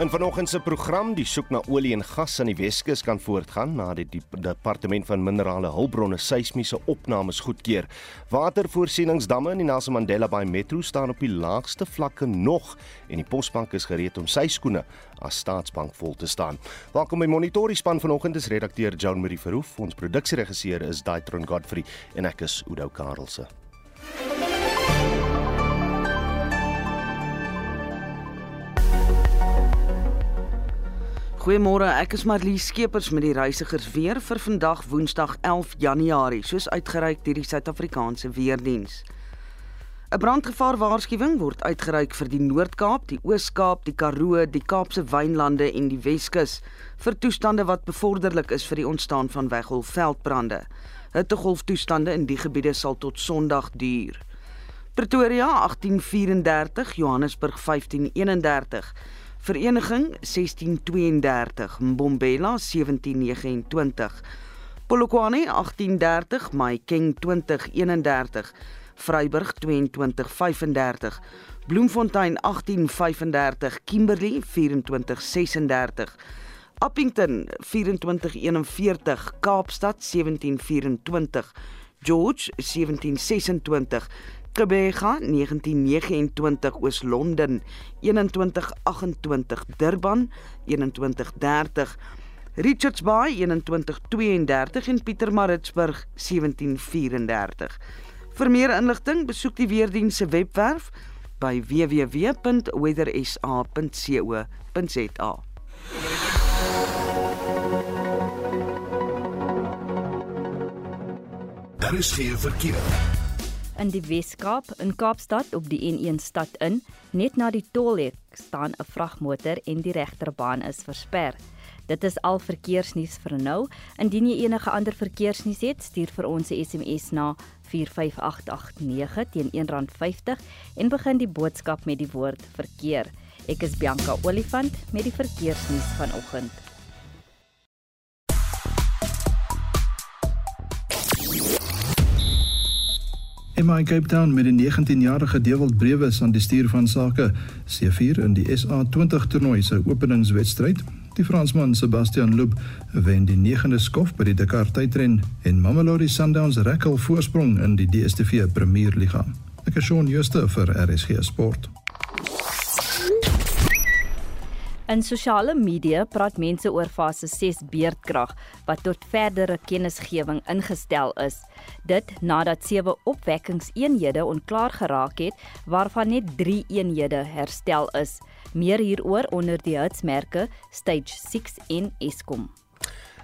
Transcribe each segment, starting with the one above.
In vanoggend se program, die soek na olie en gas aan die Weskus kan voortgaan na die, departement van minerale hulpbronne seismiese opnames goedkeur. Watervoorsieningsdamme in die Nelson Mandela Bay Metro staan op die laagste vlakke nog en die Posbank is gereed om sy skoene as staatsbank vol te staan. Welkom by Monitor. Die span vanoggend is redakteur Joan Marie Verhoef, ons produksieregisseur is Daitron Godfrey en ek is Udo Karlse. Goeiemôre, ek is Marlie Skeepers met die reisigers weer vir vandag Woensdag 11 Januarie, soos uitgereik deur die Suid-Afrikaanse Weerdiens. 'n Brandgevaarwaarskuwing word uitgereik vir die Noord-Kaap, die Oos-Kaap, die Karoo, die Kaapse Wynlande en die Weskus vir toestande wat bevorderlik is vir die ontstaan van weggolfveldbrande. Hittegolftoestande in die gebiede sal tot Sondag duur. Pretoria 1834, Johannesburg 1531 Vereniging 1632, Mbombela 1729, Polokwane 1830, Mahikeng 2031, Vryburg 2235, Bloemfontein 1835, Kimberley 2436, Appington 2441, Kaapstad 1724, George 1726 Kebega 1929 Oos-London 2128 Durban 2130 Richards Bay 2132 en Pietermaritzburg 1734 Vir meer inligting besoek die weerdiens se webwerf by www.weathersa.co.za Daar is geen verkeer in die Weskaap in Kaapstad op die N1 stad in, net na die tolhek staan 'n vragmotor en die regterbaan is versper. Dit is al verkeersnuus vir nou. Indien jy enige ander verkeersnuus het, stuur vir ons 'n SMS na 45889 teen R1.50 en begin die boodskap met die woord verkeer. Ek is Bianca Olifant met die verkeersnuus vanoggend. MI Cape Town met 'n 19-jarige Dewald Brewes aan die stuur van sake, C4 in die SA20 toernooi se openingswedstryd. Die Fransman Sebastian Loeb wen die 9de skof by die Dakar tydren en Mamelodi Sundowns rekkel voorsprong in die DStv Premier Liga. Ek is Shaun Schuster vir RSG Sport. In sosiale media praat mense oor fase 6 beerdkrag wat tot verdere kennisgewing ingestel is. Dit nadat sewe opwekkingseenhede onklaar geraak het waarvan net 3 eenhede herstel is. Meer hieroor onder die hitsmerke Stage 6 in Eskom.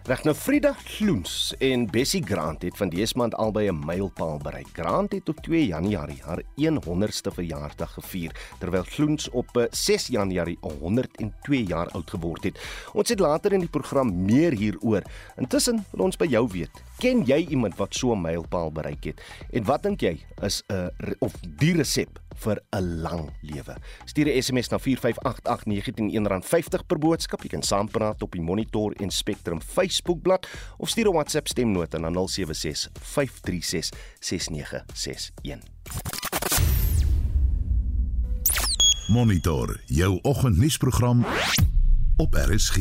Reg nou Frida Gloens en Bessie Grant het van dese maand albei 'n mylpaal bereik. Grant het op 2 Januarie haar 100ste verjaarsdag gevier, terwyl Gloens op 6 Januarie 102 jaar oud geword het. Ons het later in die program meer hieroor. Intussen wil ons by jou weet, ken jy iemand wat so 'n mylpaal bereik het? En wat dink jy is 'n of die resep vir 'n lang lewe. Stuur 'n SMS na 4588919 R50 per boodskap. Jy kan saampraat op die Monitor en Spectrum Facebookblad of stuur 'n WhatsApp stemnota na 0765366961. Monitor jou oggendnuusprogram op RSG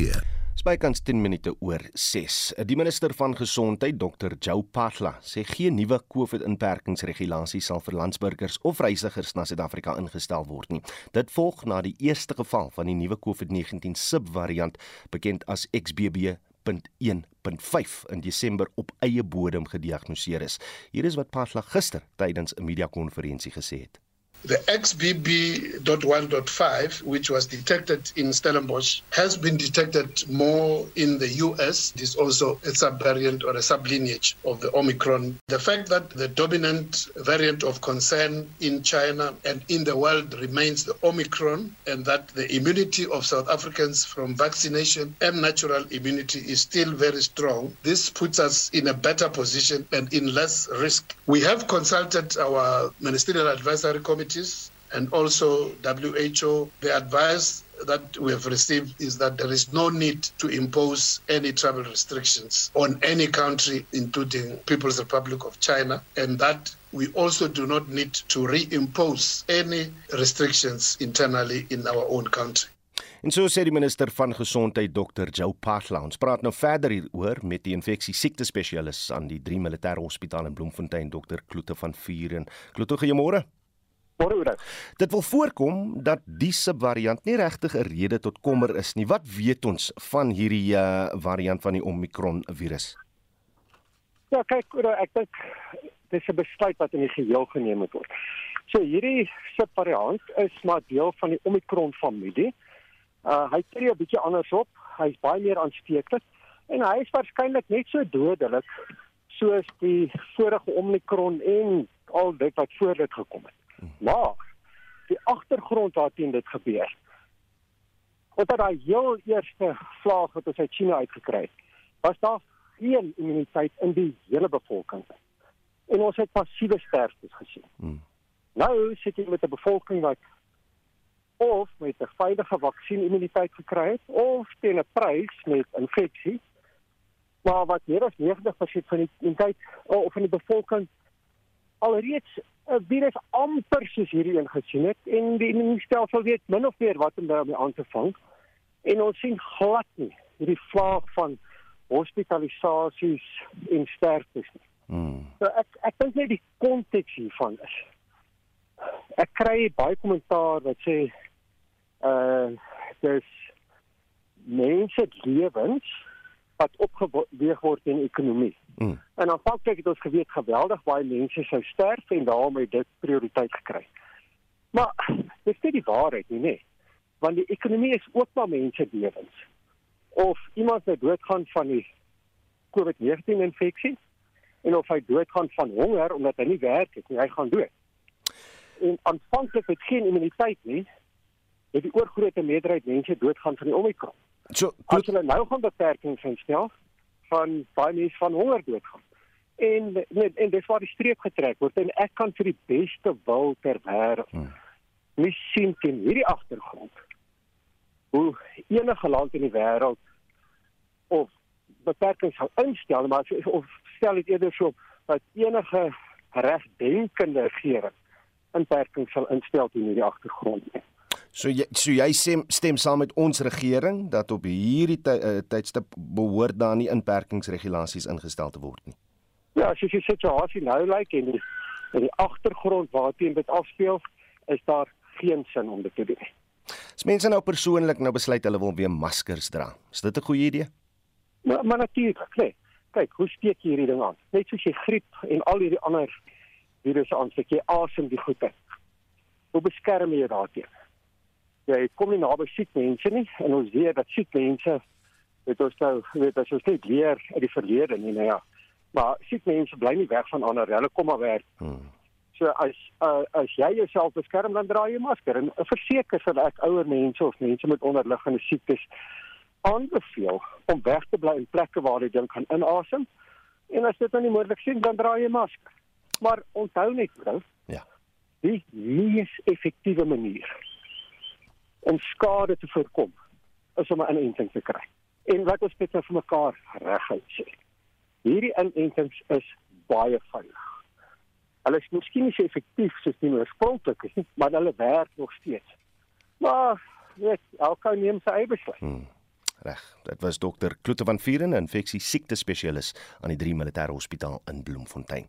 bykans 10 minute oor 6. Die minister van gesondheid, Dr. Joe Patla, sê geen nuwe COVID-inperkingsregulasies sal vir landsburgers of reisigers na Suid-Afrika ingestel word nie. Dit volg na die eerste geval van die nuwe COVID-19 subvariant, bekend as XBB 1.5 in Desember op eie bodem gediagnoseer is. Hier is wat Patla gister tydens 'n media-konferensie gesê het. The XBB.1.5, which was detected in Stellenbosch, has been detected more in the US. It is also a subvariant or a sublineage of the Omicron. The fact that the dominant variant of concern in China and in the world remains the Omicron, and that the immunity of South Africans from vaccination and natural immunity is still very strong, this puts us in a better position and in less risk. We have consulted our ministerial advisory committee and also WHO, they advise that we have received is that there is no need to impose any travel restrictions on any country, including People's Republic of China, and that we also do not need to reimpose any restrictions internally in our own country. En so sê die minister van gesondheid Dr. Joe Patla. Ons praat nou verder hieroor met die infeksie siekte spesialis aan die 3 Militêre Hospitaal in Bloemfontein Dr. Kloete van Vuren. Kloete, goeiemôre. Môre oor. Dit wil voorkom dat die subvariant nie regtig 'n rede tot kommer is nie. Wat weet ons van hierdie uh, variant van die Omicron virus? Ja, kyk, oor, ek dink dis 'n besluit wat in die geheel geneem moet word. So hierdie subvariant is maar deel van die Omicron familie. Uh hy tree 'n bietjie anders op. Hy's baie meer aansteeklik en hy is waarskynlik net so dodelik soos die vorige Omicron en al dit wat voor dit gekom het. Maar die agtergrond waarteen dit gebeur. Omdat daai heel eerste vlaag wat ons uit China uitgekry het, was daar geen immuniteit in die hele bevolking. En ons het passiewe sterftes gesien. Hmm. Nou sit jy met 'n bevolking wat of met 'n veilige vaksin immuniteit gekry het of teen 'n prys met infeksie. Maar wat meer as 90% van die immuniteit of van die bevolking alreeds 'n virus amper soos hierdie een gesien het en die immuunstelsel weet min of meer wat om daarmee aan te vang. En ons sien glad nie hierdie vlaag van hospitalisasies en sterftes nie. Hmm. So ek ek dink net die konteks hiervan is ek kry baie kommentaar wat sê uh dis mense lewens wat opgeweeg word in ekonomie. Mm. En aanvanklik het ons geweet geweldig baie mense sou sterf en daarom het dit prioriteit gekry. Maar dis nie die waarheid nie, nee. Want die ekonomie is ook maar mense lewens. Of iemand wat doodgaan van die COVID-19 infeksie en of hy doodgaan van honger omdat hy nie werk het nie, hy gaan dood. En aanvanklik het geen immuniteit nie, het die oorgrootste meerderheid mense doodgaan van die Omicron. So, as hulle nou gaan beperkings instel van baie mense van honger doodgaan. En en, en dis waar die streep getrek word en ek kan vir die beste wil ter wêreld hmm. nie sien teen hierdie agtergrond hoe enige land in die wêreld of beperkings sal instel maar of stel dit eerder so dat enige regdenkende regering beperkings sal instel teen hierdie agtergrond nie. So jy so jy stem, stem saam met ons regering dat op hierdie ty, uh, tydstip behoort daar nie inperkingsregulasies ingestel te word nie. Ja, as jy die situasie nou lyk en die, die agtergrond waarteen dit afspeel, is daar geen sin om dit te doen. As mense nou persoonlik nou besluit hulle wil weer maskers dra, is dit 'n goeie idee? Maar, maar natuurlik, nee. Kyk, hoe steek jy hierdie ding aan? Net soos jy griep en al hierdie ander virusse aansteek, jy asem die goed in. Hoe beskerm jy daarteen? Jy kom nie naby siek mense nie en ons weet dat siek mense dit ons nou weet as ons net leer uit die verlede nie nou ja. Maar siek mense bly nie weg van ander hulle kom maar werk. Hmm. so as uh, as jy jouself beskerm dan dra jy masker en verseker vir ek ouer mense of mense met onderliggende siektes aanbeveel om weg te bly in plekke waar jy dink kan inasem. En as dit nou nie moontlik is dan dra jy masker. Maar onthou net vrou ja. die mees effektiewe manier om skade te voorkom is om 'n inenting te kry. En wat ons net nou vir mekaar reguit sê. Hierdie inentings is baie veilig. Hulle is miskien nie so effektief soos die oorspronklik is nie, maar hulle werk nog steeds. Maar weet, elke neem sy eie besluit. Hmm. Reg. Dit was dokter Kloete van Vieren, 'n infeksie siekte spesialis aan die 3 Militêre Hospitaal in Bloemfontein.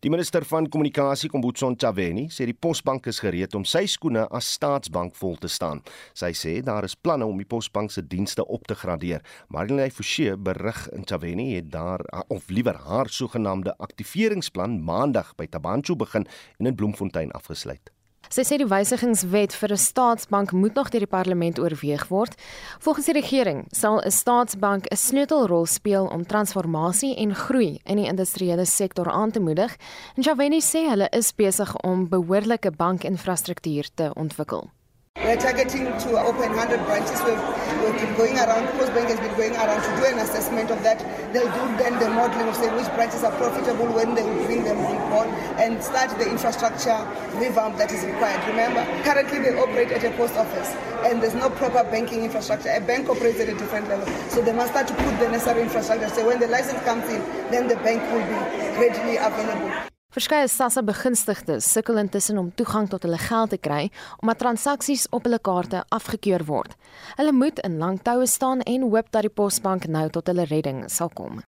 Die minister van kommunikasie, Kombutso Ntshavheni, sê die Posbank is gereed om sy skoene as staatsbank vol te staan. Sy sê daar is planne om die Posbank se dienste op te gradeer. Marilyn Forsie berig Ntshavheni het daar of liewer haar sogenaamde aktiveringsplan maandag by Tabanchu begin en in Bloemfontein afgesluit. Sy sê die wysigingswet vir 'n staatsbank moet nog deur die parlement oorweeg word. Volgens die regering sal 'n staatsbank 'n sleutelrol speel om transformasie en groei in die industriële sektor aan te moedig. En Javeni sê hulle is besig om behoorlike bankinfrastruktuur te ontwikkel. We're targeting to open 100 branches. We've, we've been going around, Postbank has been going around to do an assessment of that. They'll do then the modeling of say which branches are profitable when they will bring them on board and start the infrastructure revamp that is required. Remember, currently they operate at a post office and there's no proper banking infrastructure. A bank operates at a different level. So they must start to put the necessary infrastructure. So when the license comes in, then the bank will be readily available. Verskeie SASSA begunstigdes sukkel intussen om toegang tot hulle geld te kry omdat transaksies op hulle kaarte afgekeur word. Hulle moet in lang toue staan en hoop dat die Posbank nou tot hulle redding sal kom.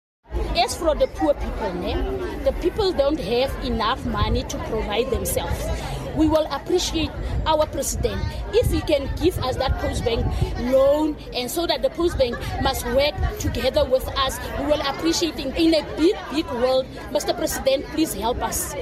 As for the poor people, né? the people don't have enough money to provide themselves. We will appreciate our president. If he can give us that post bank loan and so that the post bank must work together with us we will appreciate in, in a big big world mr president please help us.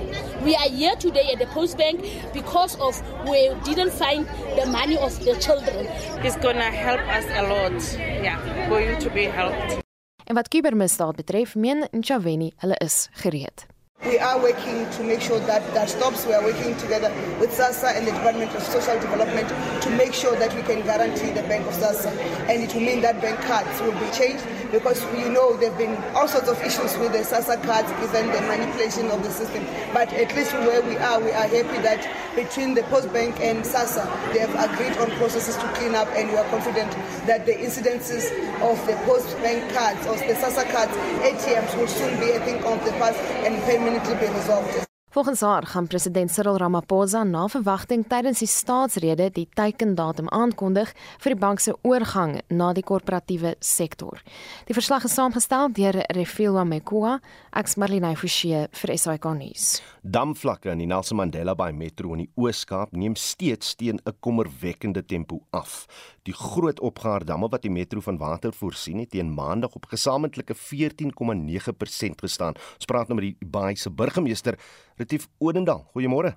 We are here today at the post bank because of we didn't find the money of the children. It's going to help us a lot. Yeah going to be helped. En wat kubermisdaad betref, meen Nchaveni hulle is gereed. We are working to make sure that that stops. We are working together with SASA and the Department of Social Development to make sure that we can guarantee the Bank of SASA. And it will mean that bank cards will be changed because we know there have been all sorts of issues with the SASA cards given the manipulation of the system. But at least where we are, we are happy that between the Post Bank and SASA, they have agreed on processes to clean up and we are confident that the incidences of the Post Bank cards or the SASA cards, ATMs will soon be a thing of the past and payment permanently be resolved. Volgens haar gaan president Cyril Ramaphosa na verwagting tydens die staatsrede die teikendatum aankondig vir die bank se oorgang na die korporatiewe sektor. Die verslag is saamgestel deur Refilwa Mekua, ex Marlene Forsie vir SAK nuus. Damvlakke in die Nelson Mandela Bay Metro in die Oos-Kaap neem steeds teen 'n kommerwekkende tempo af. Die groot opgaardamme wat die metro van water voorsien het teen Maandag op gesamentlike 14,9% gestaan. Ons praat nou met die Bay se burgemeester Retief Odendal. Goeiemôre.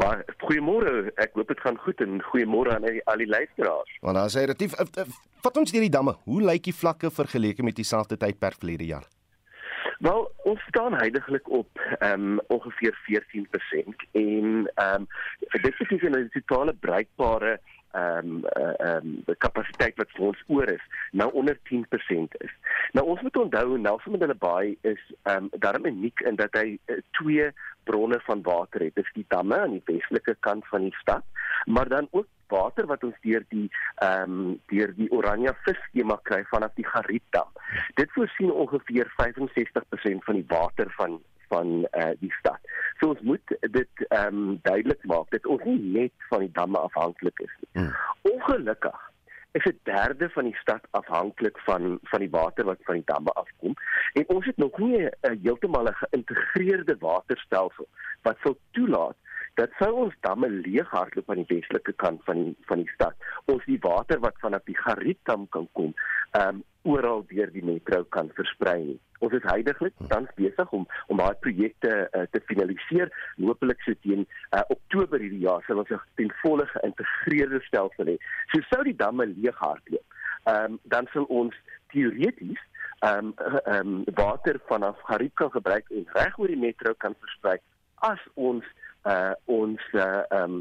Baie goeiemôre. Ek hoop dit gaan goed en goeiemôre aan al die luisteraars. Want dan sê Retief, eh, eh, vat ons deur die damme. Hoe lyk die vlakke vergeleke met dieselfde tydperk verlede jaar? Wel, ons staan heidaglik op ehm um, ongeveer 14% en ehm um, dit beteken 'n totale bruikbare ehm um, ehm um, die kapasiteit wat vir ons oor is nou onder 10% is. Nou ons moet onthou Nelson Mandela Bay is ehm um, daarom uniek in dat hy uh, twee bronne van water het. Dit is die damme aan die westelike kant van die stad, maar dan ook water wat ons deur die ehm um, deur die Oranje visskema kry vanaf die Garietdam. Dit voorsien ongeveer 65% van die water van van eh uh, die stad. So ons moet dit ehm um, duidelik maak dat ons nie net van die damme afhanklik is nie. Hmm. Ongelukkig is 'n derde van die stad afhanklik van van die water wat van die damme afkom en ons het nog nie 'n heeltemal 'n geïntegreerde waterstelsel wat sou toelaat dat sou ons damme leeghardloop aan die westelike kant van die van die stad ons die water wat vanaf die Garietdam kan kom ehm um, oral deur die metro kan versprei nie. Ons is heidaglik tans besig om om daai projekte uh, te finaliseer. Hoopelik so teen uh, Oktober hierdie jaar sal ons 'n ten volle geïntegreerde stelsel hê. So sou die damme leeg hardloop. Ehm um, dan sal ons teoreties ehm um, ehm um, water vanaf Garika gebruik en reg oor die metro kan versprei as ons uh, ons ehm uh, um,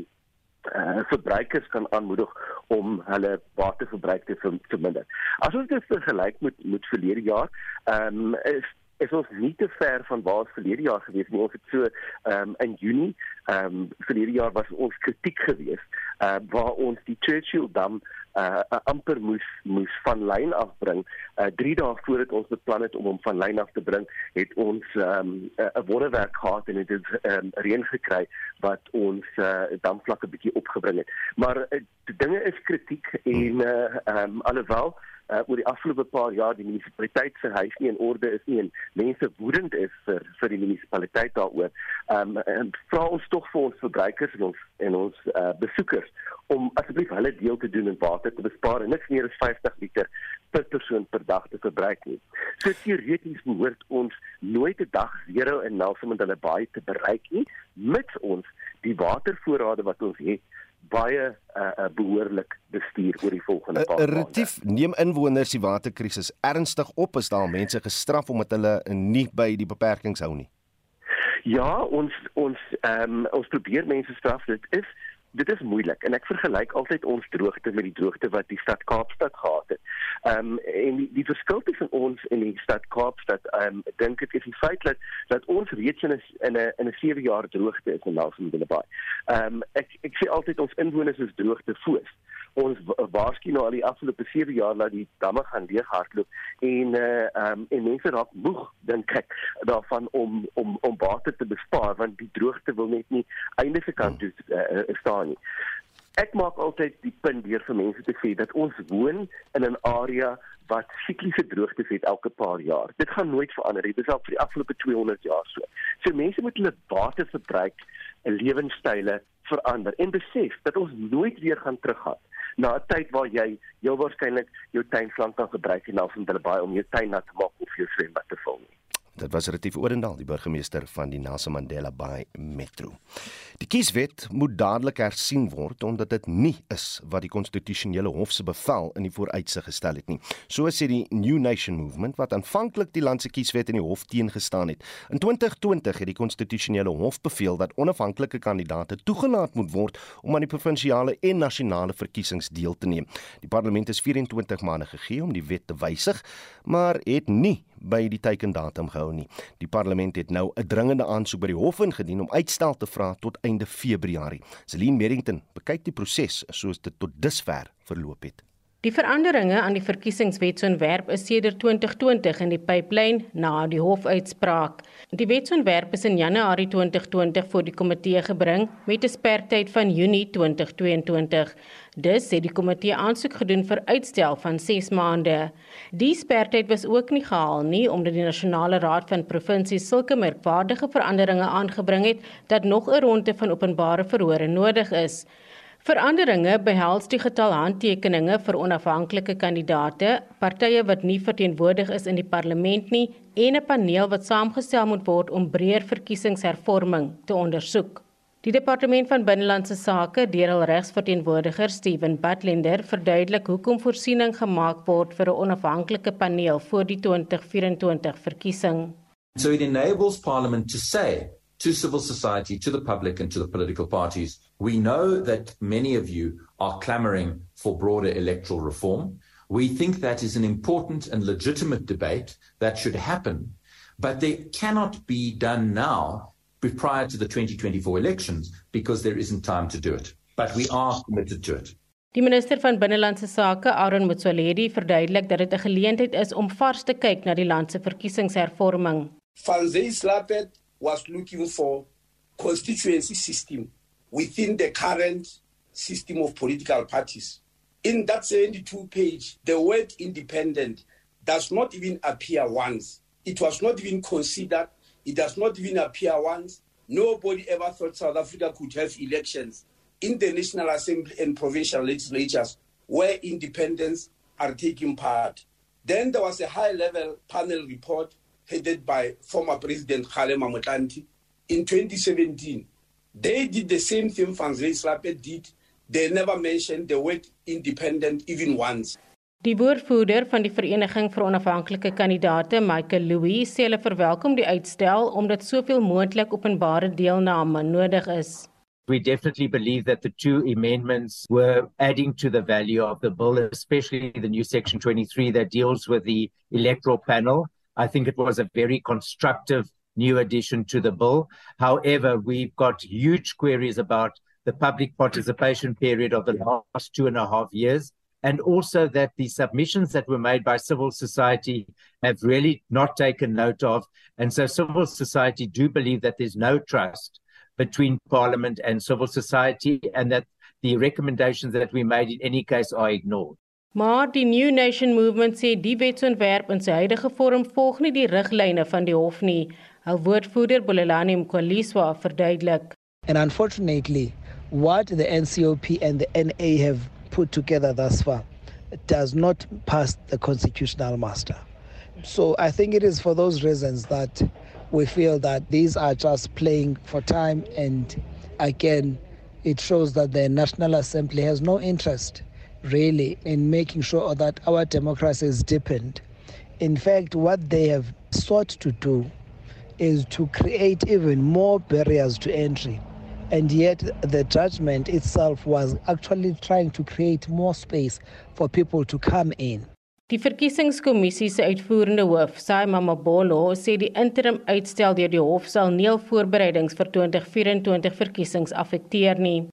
uh, verbruikers kan aanmoedig om hulle waterverbruik te verminder. As ons dit vergelyk met met verlede jaar, ehm um, is is ons nie te ver van waar ons verlede jaar gewees nie. Ons het so ehm um, in Junie ehm um, verlede jaar was ons kritiek geweest uh waar ons die Churchill dam uh, amper moes moes van lyn afbring. Uh 3 dae voordat ons beplan het om hom van lyn af te bring, het ons ehm, 'n um, wonderwerk gehad en dit het um, reën gekry wat ons uh damvlakke bietjie opgebring het. Maar uh, dinge is kritiek en uh um, alhoewel uh, oor die afgelope paar jaar die munisipaliteit se huis nie in orde is nie en mense woedend is vir vir die munisipaliteit daaroor. Ehm um, vra ons tog vir ons verbruikers en ons en ons uh, besoekers om asseblief hulle deel te doen en water te bespaar en niks meer as 50 liter per persoon per dag te verbruik nie. So teoreties behoort ons nooit 'n dag zero in Nelson Mandela Bay te bereik nie mits ons die watervoorrade wat ons het baie uh, uh, behoorlik bestuur oor die volgende paar maande. Retief neem inwoners die waterkrisis ernstig op as daar mense gestraf omdat hulle nie by die beperkings hou nie. Ja, ons ons ehm um, ons probeer mense straf. Dit is dit is moeilik en ek vergelyk altyd ons droogte met die droogte wat die stad Kaapstad gehad het. Ehm um, en die, die verskil tussen ons en die stad Kaapstad, ehm um, ek dink dit is die feit dat dat ons reeds in 'n in 'n in 'n 7 jaar droogte is in Nelson Bay. Ehm um, ek ek sê altyd ons inwoners is droogte foos ons waarskynlik nou al die afgelope 7 jaar laat die damme gaan leeghardloop en uh um, en mense raak moeg dink ek daarvan om om om water te bespaar want die droogte wil net nie einde se kant toe uh, staan nie. Ek maak altyd die punt deur vir mense te sê dat ons woon in 'n area wat sikliese droogtes het elke paar jaar. Dit gaan nooit verander nie. Dit is al vir die afgelope 200 jaar so. So mense moet hulle waterverbruik en lewenstyle verander en besef dat ons nooit weer gaan teruggaan na 'n tyd waar jy heel waarskynlik jou tuinslang kan gebruik en dan van hulle baie om jou tuin nat te maak of jou swembad te vul nie. Dit was Retief Orendal, die burgemeester van die Nelson Mandela Bay Metro. Die kieswet moet dadelik hersien word omdat dit nie is wat die konstitusionele hof se bevel in die vooruitsig gestel het nie. So sê die New Nation Movement wat aanvanklik die land se kieswet in die hof teengestaan het. In 2020 het die konstitusionele hof beveel dat onafhanklike kandidaate toegelaat moet word om aan die provinsiale en nasionale verkiesings deel te neem. Die parlement is 24 maande gegee om die wet te wysig, maar het nie by die teikendatum gehou nie. Die parlement het nou 'n dringende aansoek by die hof ingedien om uitstel te vra tot einde Februarie. Celine Merrington bekyk die proses soos dit tot dusver verloop het. Die veranderinge aan die verkiesingswetsontwerp is sedert 2020 in die pyplyn na die hofuitspraak. Die wetsontwerp is in Januarie 2020 voor die komitee gebring met 'n sperdatum van Junie 2022. Dus het die komitee aansoek gedoen vir uitstel van 6 maande. Die sperdatum was ook nie gehaal nie omdat die Nasionale Raad van Provinsies sulke merkwaardige veranderinge aangebring het dat nog 'n ronde van openbare verhore nodig is. Veranderinge behels die getal handtekeninge vir onafhanklike kandidaate, partye wat nie verteenwoordig is in die parlement nie en 'n paneel wat saamgestel moet word om breër verkiesingshervorming te ondersoek. Die departement van binnelandse sake, deur hul regsverteenwoordiger Steven Butlender, verduidelik hoekom voorsiening gemaak word vir 'n onafhanklike paneel voor die 2024 verkiesing. So it enables parliament to say to civil society, to the public, and to the political parties. We know that many of you are clamoring for broader electoral reform. We think that is an important and legitimate debate that should happen, but they cannot be done now prior to the 2024 elections because there isn't time to do it. But we are committed to it. Die minister van binnelandse sake, Aaron Motsoaledi, verduidelik dat dit 'n geleentheid is om vars te kyk na die land se verkiesingshervorming. Van Zyslapet was looking for constituency system within the current system of political parties. In that 72 page, the word independent does not even appear once. It was not even considered. It does not even appear once. Nobody ever thought South Africa could have elections in the National Assembly and provincial legislatures where independents are taking part. Then there was a high level panel report headed by former President Kgalema Motlanthe in 2017. They did the same thing Van Zyslape did. They never mentioned the word independent even once. Die woordvoerder van die Vereniging vir Onafhanklike Kandidate, Michael Louis, sê hulle verwelkom die uitstel omdat soveel moontlik openbare deelname nodig is. We definitely believe that the two amendments were adding to the value of the bill, especially the new section 23 that deals with the electoral panel I think it was a very constructive new addition to the bill. However, we've got huge queries about the public participation period of the last two and a half years, and also that the submissions that were made by civil society have really not taken note of. And so, civil society do believe that there's no trust between Parliament and civil society, and that the recommendations that we made in any case are ignored. Maar die New Nation Movement sê die wetsontwerp in sy huidige vorm volg nie die riglyne van die hof nie. Hul woordvoerder Bolelani Mkwaliswa verduidelik. And unfortunately, what the NCOP and the NA have put together thus far does not pass the constitutional muster. So I think it is for those reasons that we feel that these are just playing for time and again it shows that the National Assembly has no interest really in making sure that our democracy is deepened. In fact, what they have sought to do is to create even more barriers to entry and yet the judgment itself was actually trying to create more space for people to come in. Die verkiesingskommissie se uitvoerende hoof, Saima Mabolo, sê die interim uitstel deur die hof sal nie al voorbereidings vir 2024 verkiesings affekteer nie.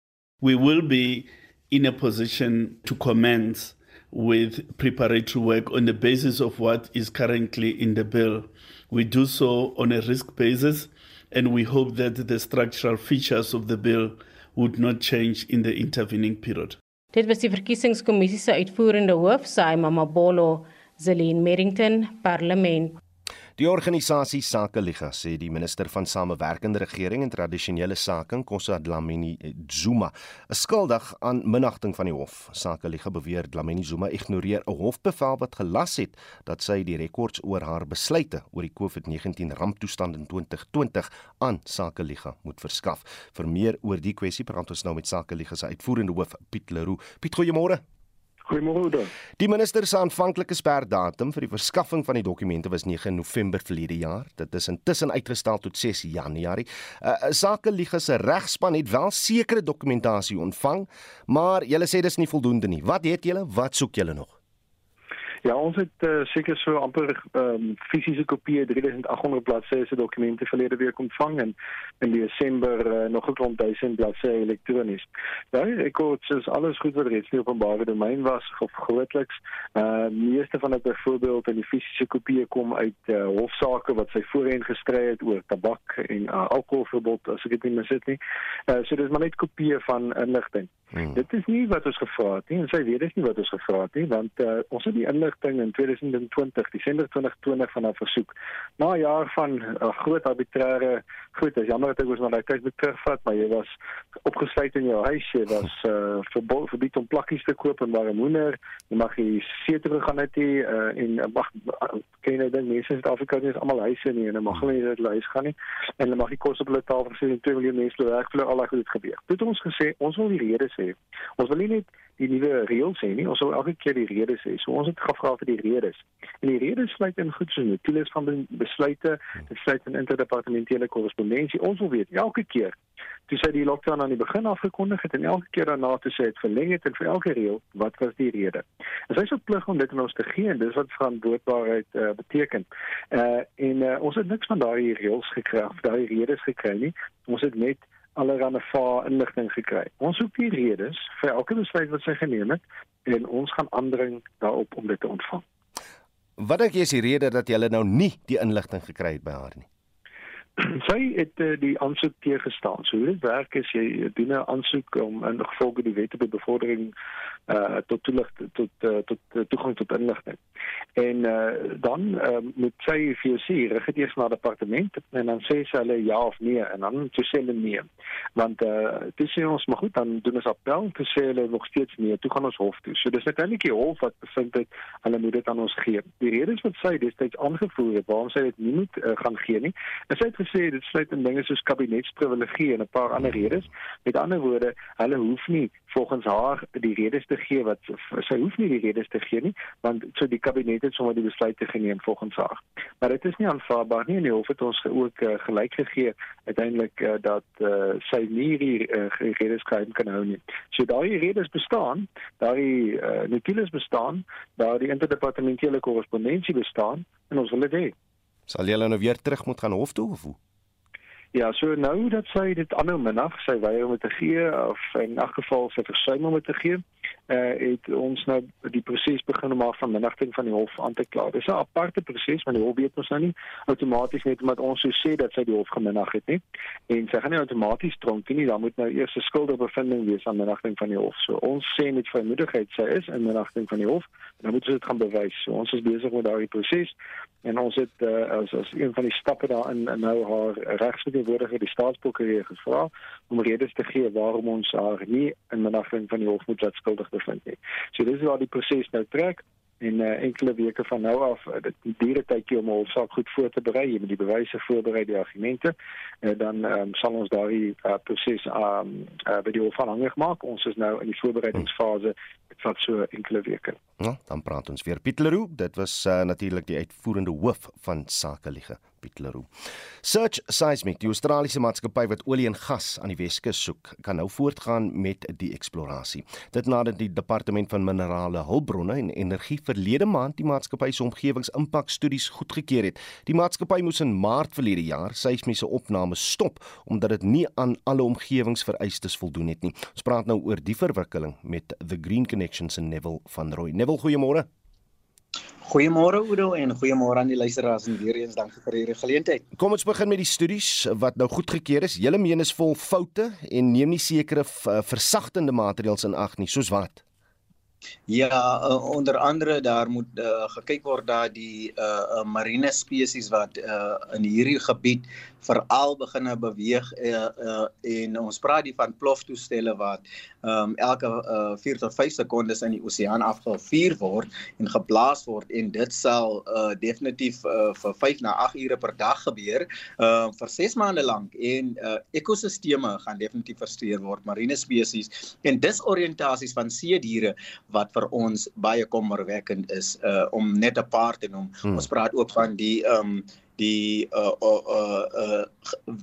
We will be in a position to commence with preparatory work on the basis of what is currently in the bill. We do so on a risk basis and we hope that the structural features of the bill would not change in the intervening period. Dit was die verkiesingskommissie se uitvoerende hoof, Saima Mabolo, Zelin Merrington, Parlement. Die organisasie Sake Liga sê die minister van Samewerkende Regering en Tradisionele Sake, Nkosi Dlamini Zuma, is skuldig aan minagting van die hof. Sake Liga beweer Dlamini Zuma ignoreer 'n hofbevel wat gelas het dat sy die rekords oor haar besluite oor die COVID-19 ramptoestand in 2020 aan Sake Liga moet verskaf. Vir meer oor die kwessie praat ons nou met Sake Liga se uitvoerende hoof Piet Leroux. Piet, goeiemôre. Goeiemôre. Die minister se aanvanklike sperdatum vir die verskaffing van die dokumente was 9 November verlede jaar. Dit is intussen uitgestel tot 6 Januarie. 'n uh, Sake Liga se regspan het wel sekere dokumentasie ontvang, maar julle sê dis nie voldoende nie. Wat het julle? Wat soek julle nog? Ja, ons het uh, seker so amper ehm um, fisiese kopieë 3800 bladsye se dokumente verlede week ontvang en in Desember uh, nog 'n klomp duisend bladsye elektronies. Daai ja, rekords is alles goed wat reeds in openbare domein was of grootliks. Uh meeste van dit byvoorbeeld in die fisiese kopieë kom uit uh, hofsaake wat sy voorheen gestry het oor tabak en uh, alkoholverbod as ek dit nie missit nie. Uh so dis maar net kopieë van inligting. Hmm. Dit is nie wat ons gevra het nie en sy weet dis nie wat ons gevra het nie want uh, ons het die inligting in 2020, Desember 2020 van 'n versoek. Na 'n jaar van uh, groot arbitreëre goed, dis jammer dat ek was maar daai tyd moet terugvat, maar jy was opgesluit in jou huis, jy was uh, verbo verbied om plakkies te koop en maar 'n moeder, jy mag nie see toe gaan net nie uh, en mag uh, ken jy dan mense in Suid-Afrika is almal huise nie en mag hulle nie uit huis gaan nie en hulle mag nie kos op hulle tafel sê en 2 miljoen mense werk vir al daai goed gebeur. Dit het ons gesê, ons wil die redes hê. Ons wil nie net die nuwe reëls sê nie, ons wil elke keer die redes hê. So ons het gevra vir die redes. En die redes sluit in goed so notules van besluite, dit sluit in interdepartementele korrespondensie. Ons wil weet elke keer toe sy die lockdown aan die begin afgekondig het en elke keer daarna toe sê het verleng het en vir elke reël, wat was die rede? En sy is op plig om dit aan ons te gee en dis wat verantwoordbaarheid uh, beteken. Uh en uh, ons het niks van daai reëls gekry, daai redes gekry nie. Ons het net allerlei va inligting gekry. Ons soek die redes vir elke besluit wat sy geneem het en ons gaan aandring daarop om dit te ontvang. Wat dink jy is die rede dat jy nou nie die inligting gekry het by haar nie? sy het uh, die aansoek teëgestaan. So hoe dit werk is jy doen 'n aansoek om in gevolge die wet op die bevordering uh tot toelig tot uh, tot uh, toegang tot inligting. En uh dan uh, moet sy vir jou sê rig dit eers na departement en dan sê sy hulle ja of nee en dan toe sê hulle nee. Want uh dis sê ons maar goed dan doen ons appel te sê hulle nog steeds nee, toe gaan ons hof toe. So dis natuurlik die hof wat bevind het hulle moet dit aan ons gee. Die redes wat sy destyds aangevoer het waarom sy dit nie moet uh, gaan gee nie, is sy het gesê dit sluit in dinge soos kabinetsprivilegie en 'n paar ander redes. Met ander woorde, hulle hoef nie volgens haar die redes te gee wat sy hoef nie die redes te gee nie, want so die kabinet het sommer die besluit geneem volgens haar. Maar dit is nie aanvaarbaar nie en die hof het ons ook uh, gelyk gegee uiteindelik uh, dat uh, sy nie die uh, redes kan hou nie. So daai redes bestaan, daai uh, notules bestaan, daai interdepartementele korrespondensie bestaan en ons wil dit hê. Sal jy nou weer terug moet gaan hof toe of hoe? Ja, so nou dat sy dit aanhou minag, sy weier om te gee of in elk geval sy versuim om te gee, uh, het ons nou die proses begin om af van minagting van die hof aan te kla. Dis 'n aparte proses, want die hof weet mos nou nie outomaties net omdat ons so sê dat sy die hof geminag het nie. En sy gaan nie outomaties tronk nie, dan moet nou eers 'n skuldigbevinding wees aan minagting van die hof. So ons sê met vrymoedigheid sy is in minagting van die hof, dan moet ons dit gaan bewys. So ons is besig met daardie proses en ons het uh, as as een van die stappe daarin nou haar regsverteenwoordiger die staatsprokureur gevra om redes te gee waarom ons haar nie in minagting van die hof moet laat skuldig bevind nie. So dis waar die proses nou trek en uh, enkele weke van nou af uh, dit diere tydjie om ons saak goed voor te berei, jy moet die bewyse voorberei, die argumente en uh, dan um, sal ons daardie uh, proses um uh, by die hof aanhangig maak. Ons is nou in die voorbereidingsfase. Dit vat so enkele weke. Nou, dan praat ons weer Piet Leroux. Dit was uh, natuurlik die uitvoerende hoof van Sake Liege. Piet Leroux. Search Seismic, die Australiese maatskappy wat olie en gas aan die Weskus soek, kan nou voortgaan met die eksplorasie. Dit nadat die Departement van Minerale, Hulpbronne en Energie verlede maand die maatskappy se omgewingsimpakstudies goedgekeur het. Die maatskappy moes in Maart verlede jaar seismiese opnames stop omdat dit nie aan alle omgewingsvereistes voldoen het nie. Ons praat nou oor die verwikkeling met The Green Connections en Neville van Rooi. Neville, goeiemôre. Goeiemôre Udo en goeiemôre aan die luisteraars en weer eens dankie vir hierdie geleentheid. Kom ons begin met die studies wat nou goedgekeur is. Julle meen is vol foute en neem nie sekere versagtende maatreëls in ag nie, soos wat? Ja, uh, onder andere daar moet uh, gekyk word dat die uh, uh, marine spesies wat uh, in hierdie gebied veral begine beweeg uh, uh, en ons praat die van ploftoestelle wat um, elke uh, 4 tot 5 sekondes in die oseaan afgevuur word en geblaas word en dit sal uh, definitief uh, vir 5 na 8 ure per dag gebeur uh, vir 6 maande lank en uh, ekosisteme gaan definitief versteur word marine spesies en disoriëntasies van see diere wat vir ons baie kommerwekkend is uh, om net 'n paar te noem hmm. ons praat ook van die um, die uh uh uh, uh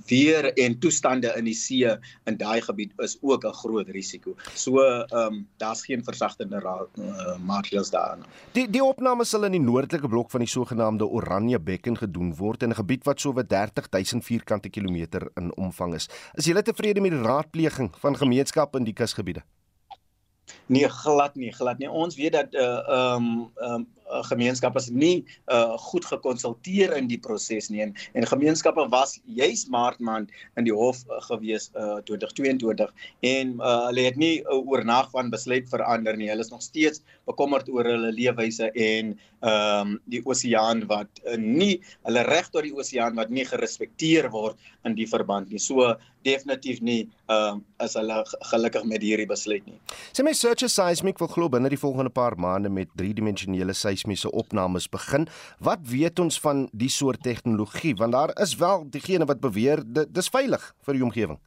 weer en toestande in die see in daai gebied is ook 'n groot risiko. So ehm um, daar's geen versagtende uh, maatreëls daarin. Die die opname sal in die noordelike blok van die sogenaamde Oranje Bekken gedoen word in 'n gebied wat sowat 30 000 vierkante kilometer in omvang is. Is jy tevrede met die raadpleging van gemeenskappe in die kusgebiede? Nee, glad nie, glad nie. Ons weet dat uh um, um, gemeenskappe is nie uh goed gekonsulteer in die proses nie en, en gemeenskappe was juis maart maand in die hof uh, gewees uh 2022 en uh, hulle het nie uh, oornag van besluit verander nie. Hulle is nog steeds bekommerd oor hulle leefwyse en ehm um, die oseaan wat uh, nie hulle reg tot die oseaan wat nie gerespekteer word in die verband nie. So definitief nie ehm uh, as hulle gelukkig met hierdie besluit nie. Sê my Search Seismic wil glo binne die volgende paar maande met driedimensionele seismiese opnames begin. Wat weet ons van die soort tegnologie? Want daar is wel diegene wat beweer dit dis veilig vir die omgewing.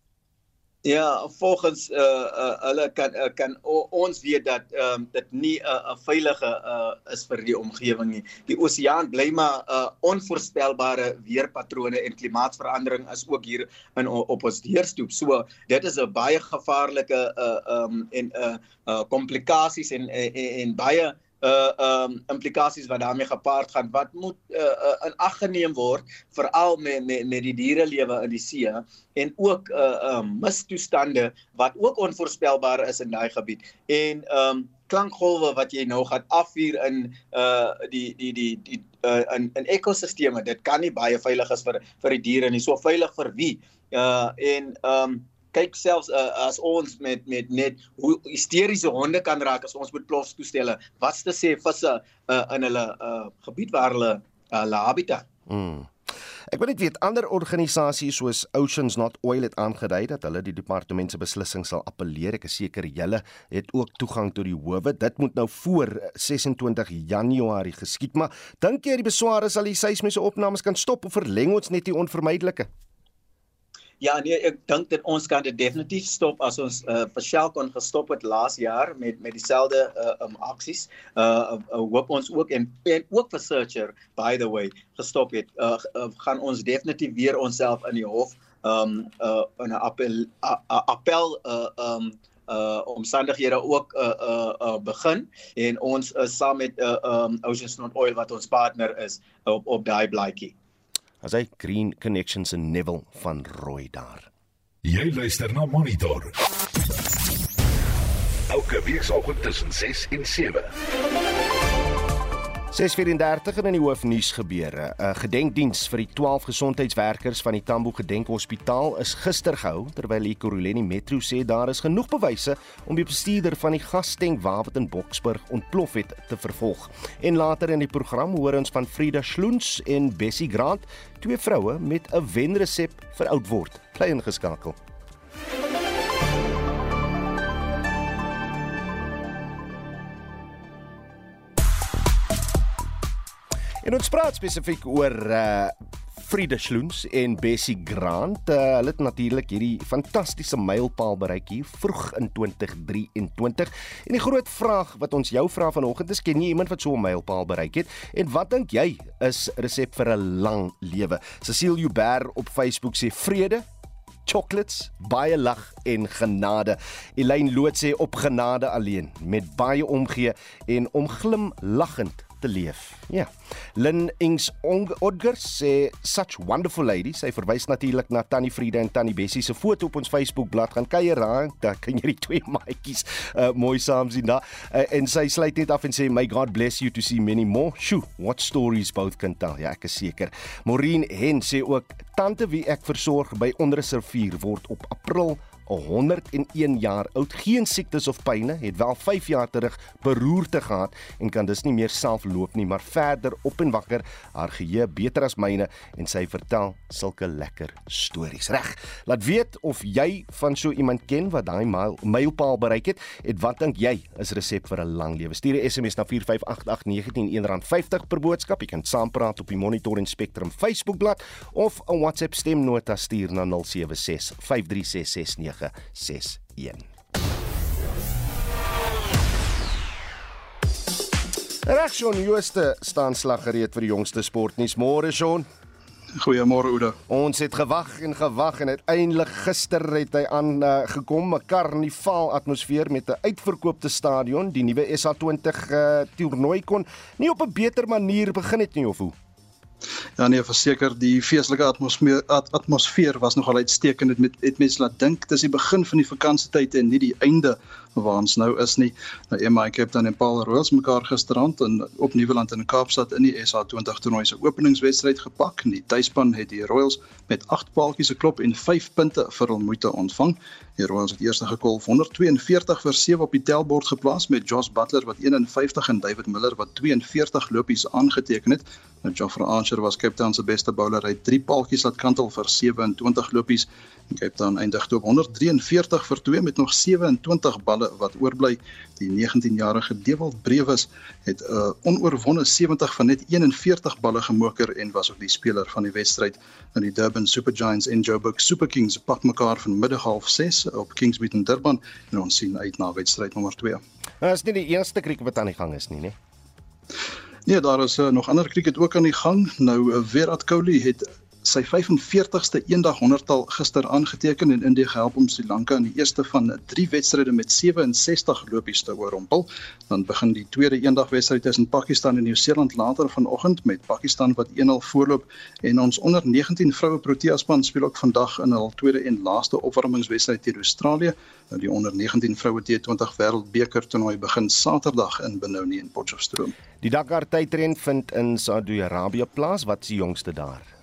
Ja, volgens uh uh hulle kan uh, kan ons weet dat ehm um, dit nie 'n uh, 'n veilige uh is vir die omgewing nie. Die oseaan bly maar 'n uh, onvoorspelbare weerpatrone en klimaatsverandering is ook hier in op ons deurstoep. So dit is 'n baie gevaarlike uh ehm um, en uh uh komplikasies en, en en baie uh um implikasies wat daarmee gepaard gaan wat moet uh, uh in ag geneem word veral met met met die dierelewe in die see en ook uh um mistoestande wat ook onvoorspelbaar is in daai gebied. En um klankgolwe wat jy nou gaan afvuur in uh die die die die uh in in ekosisteme dit kan nie baie veilig is vir vir die diere nie. So veilig vir wie? Uh en um kyk selfs uh, as ons met met net hoe hysteriese honde kan raak as ons met plof toestelle wat's te sê visse uh, in hulle uh, gebied waar hulle uh, hulle habitat mm. Ek weet net weet ander organisasies soos Oceans Not Oil het aangedui dat hulle die departement se beslissing sal appeleer. Ek is seker julle het ook toegang tot die howe. Dit moet nou voor 26 Januarie geskied, maar dink jy die besware sal die seismiese opnames kan stop of verleng ons net die onvermydelike? Ja nee, ek dink dat ons kan dit definitief stop as ons uh, vir Shell kon gestop het laas jaar met met dieselfde uh, um, aksies. Uh, uh hoop ons ook en, en ook vir Searcher by the way gestop het. Uh, uh gaan ons definitief weer onsself in die hof um uh in 'n appel uh, appel uh um uh omstandighede ook uh uh, uh begin en ons is uh, saam met uh um Ocean Oil wat ons partner is op op daai blaadjie as hy Green Connections in Neville van Rooi daar. Jy luister na Monitor. Elke week saam tussen 6 en 7. 634 in die hoofnuus gebeure. 'n Gedenkdiens vir die 12 gesondheidswerkers van die Tambo Gedenkhospitaal is gister gehou terwyl die Kuruleni Metro sê daar is genoeg bewyse om die bestuurder van die gastenk waar wat in Boksburg ontplof het te vervolg. En later in die program hoor ons van Frida Schloens en Bessie Grant, twee vroue met 'n wenresep vir oud word. Bly ingeskakel. En ons praat spesifiek oor uh Frida Schloens en Bessie Grant. Uh, hulle het natuurlik hierdie fantastiese mylpaal bereik hier vroeg in 2023. En die groot vraag wat ons jou vra vanoggend is, ken jy iemand wat so 'n mylpaal bereik het? En wat dink jy is resep vir 'n lang lewe? Cecile Joubert op Facebook sê vrede chocolates, baie lag en genade. Elaine Loot sê op genade alleen met baie omgee en om glimlaggend te leef. Ja. Lynn Ings Odger sê such wonderful ladies. Sy verwys natuurlik na Tannie Frieda en Tannie Bessie se foto op ons Facebook bladsy. Gaan kuier daar, daar kan jy die twee maatjies uh, mooi saam sien daar. Uh, en sy sluit net af en sê my God bless you to see many more. Shoo, what stories both can tell. Ja, ek is seker. Maureen Hen sê ook tante wie ek versorg by onderreservier word op April 101 jaar oud, geen siektes of pyne, het wel 5 jaar terug beroerte gehad en kan dus nie meer self loop nie, maar verder op en wakker, haar geheue beter as myne en sy vertel sulke lekker stories. Reg. Laat weet of jy van so iemand ken wat daai mylpaal bereik het en wat dink jy is resep vir 'n lang lewe? Stuur 'n SMS na 4588919 R1.50 per boodskap. Jy kan saampraat op die Monitor en Spectrum Facebookblad of 'n WhatsApp stemnota stuur na 076 53669 0961. Regsjon Jooste staan slag gereed vir die jongste sportnuus. Môre Jon. Goeiemôre Oude. Ons het gewag en gewag en uiteindelik gister het hy aan uh, gekom 'n karnivaal atmosfeer met 'n uitverkoopte stadion. Die nuwe SA20 uh, toernooi kon nie op 'n beter manier begin het nie of hoe? Ja nee, verseker die feestelike atmosfeer atmosfeer was nogal uitstekend. Dit met het mense laat dink dis die begin van die vakansietyd en nie die einde waar ons nou is nie. Nou MI Cape Town en Paul Royals mekaar gisterand in op Nieuweland in Kaapstad in die SA20 toernooi se openingswedstryd gepak. Die tuisspan het die Royals met 8 paaltjies geklop en 5 punte vir hul moeite ontvang. Die Royals het eers gekolf 142 vir 7 op die tellbord geplaas met Josh Butler wat 51 en David Miller wat 42 lopies aangeteken het. Nou Geoffrey Archer was Cape Town se beste bowler. Hy het 3 paaltjies laat kantel vir 27 lopies. En Cape Town eindig toe op 143 vir 2 met nog 27 balle wat oorbly. Die 19-jarige Dewald Brewes het 'n uh, onoorwonde 70 van net 41 balle gemoker en was ook die speler van die wedstryd. In die Durban Super Giants en Joburg Super Kings pak mekaar van middag half 6 op Kingsmead in Durban en ons sien uit na wedstryd nommer 2. Nou is nie die eerste kriek wat aan die gang is nie, né? Nee, daar is uh, nog ander krieket ook aan die gang. Nou uh, Virat Kohli het sy 45ste eendag honderdtal gister aangeteken en Indië gehelp om Sri Lanka in die eerste van 3 wedstryde met 67 lopies te oorrompel. Dan begin die tweede eendag wedstryd tussen Pakistan en Nieu-Seeland later vanoggend met Pakistan wat 1-0 voorloop en ons onder 19 vroue Protea span speel ook vandag in hul tweede en laaste opwarmingswedstryd teen Australië. Nou die onder 19 vroue T20 wêreldbeker toernooi begin Saterdag in Benoni en Potchefstroom. Die Dakar tydren vind in Saudi-Arabië plaas. Wat is die jongste daar?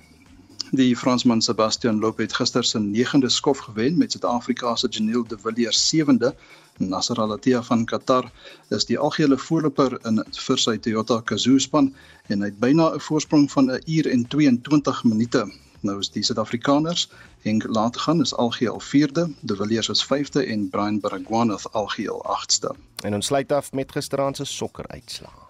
Die Fransman Sebastian Loeb het gister sy 9de skof gewen met Suid-Afrika se Janiel De Villiers 7de. Nasser Al-Attiyah van Qatar is die algehele voorloper in vir sy Toyota Gazoo span en hy het byna 'n voorsprong van 'n uur en 22 minute. Nou is die Suid-Afrikaners Henk Laatgaan is algeheel 4de, De Villiers is 5de en Brian Baragwanath algeheel 8ste. En ons sluit af met gisteraand se sokker uitslae.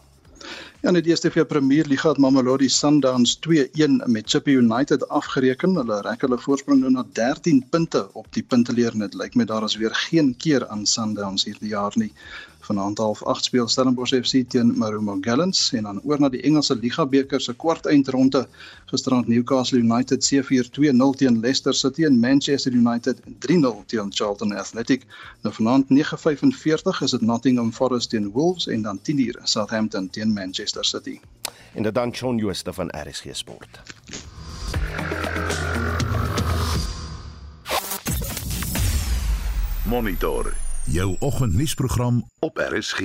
Ja, in die DStv Premier Liga het Mamelodi Sundowns 2-1 met Chippa United afgereken. Hulle rek hulle voorsprong nou na 13 punte op die punteleer en dit lyk my daar is weer geen keer aan Sundowns hierdie jaar nie. Vanaand half 8 speel Stellenbosch FC teen Marumo Gallants en dan oor na die Engelse Liga beker se kwart eindronde. Gisterand Newcastle United C4-2-0 teen Leicester City en Manchester United 3-0 teen Charlton Athletic. Nou vanaand 9:45 is dit Nottingham Forest teen Wolves en dan 10:00 Southampton teen Manchester City. En dit dan Shaun Jooste van RSG Sport. Monitor jou oggendnuusprogram op RSG.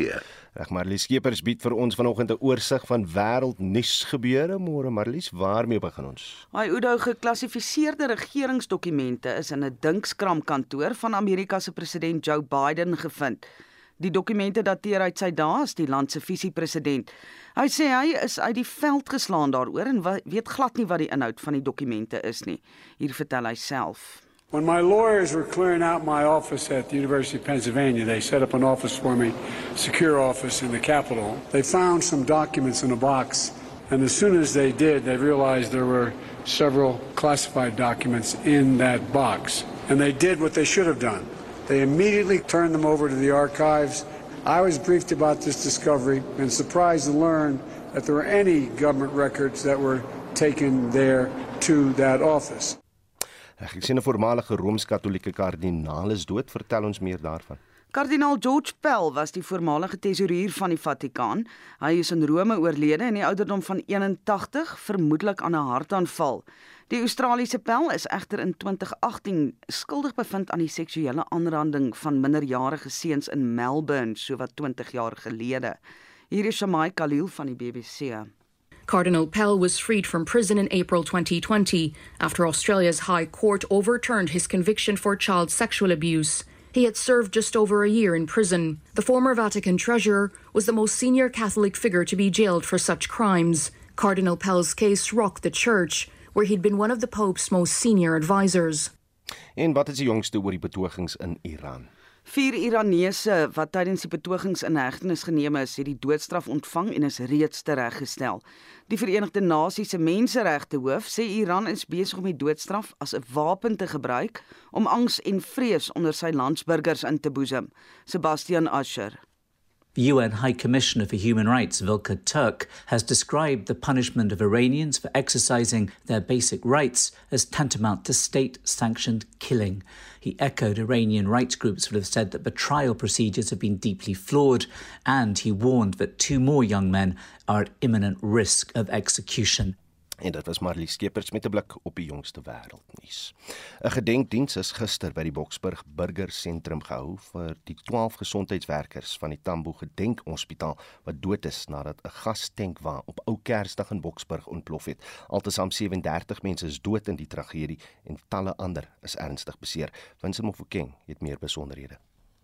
Reg Marlies Skeepers bied vir ons vanoggend 'n oorsig van wêreldnuus gebeure. Môre Marlies, waarmee begin ons? Hy Oudo geklassifiseerde regeringsdokumente is in 'n dinkskramkantoor van Amerika se president Joe Biden gevind. Die dokumente dateer uit sy dae as die land se visiepresident. Hy sê hy is uit die veld geslaan daaroor en weet glad nie wat die inhoud van die dokumente is nie. Hier vertel hy self. When my lawyers were clearing out my office at the University of Pennsylvania, they set up an office for me, secure office in the Capitol. They found some documents in a box And as soon as they did, they realized there were several classified documents in that box. And they did what they should have done. They immediately turned them over to the archives. I was briefed about this discovery and surprised to learn that there were any government records that were taken there to that office. Ek sien 'n voormalige Rooms-Katolieke kardinaal is dood. Vertel ons meer daarvan. Kardinaal George Pell was die voormalige tesourier van die Vatikaan. Hy is in Rome oorlede in die ouderdom van 81, vermoedelik aan 'n hartaanval. Die Australiese Pell is egter in 2018 skuldig bevind aan die seksuele aanranding van minderjarige seuns in Melbourne, sowat 20 jaar gelede. Hier is Shamai Khalil van die BBC. Cardinal Pell was freed from prison in April 2020 after Australia's High Court overturned his conviction for child sexual abuse. He had served just over a year in prison. The former Vatican treasurer was the most senior Catholic figure to be jailed for such crimes. Cardinal Pell's case rocked the church, where he'd been one of the Pope's most senior advisors. En wat is die jongste oor betogings in Iran? Vier Iranese wat tydens die betogings in hegtenis geneem is, het die doodstraf ontvang en is reeds tereggestel. Die Verenigde Nasies se menseregte hoof sê Iran is besig om die doodstraf as 'n wapen te gebruik om angs en vrees onder sy landsburgers in te boesem. Sebastian Asher UN High Commissioner for Human Rights, Vilka Turk, has described the punishment of Iranians for exercising their basic rights as tantamount to state sanctioned killing. He echoed Iranian rights groups who have said that the trial procedures have been deeply flawed, and he warned that two more young men are at imminent risk of execution. En dit was Marlie Skeepers met 'n blik op die jongste wêreldnuus. 'n Gedenkdiens is gister by die Boksburg Burger Sentrum gehou vir die 12 gesondheidswerkers van die Tambo Gedenkhospitaal wat dood is nadat 'n gastank wa op Ou Kersdag in Boksburg ontplof het. Altesaam 37 mense is dood in die tragedie en talle ander is ernstig beseer. Winsome Mofokeng het meer besonderhede.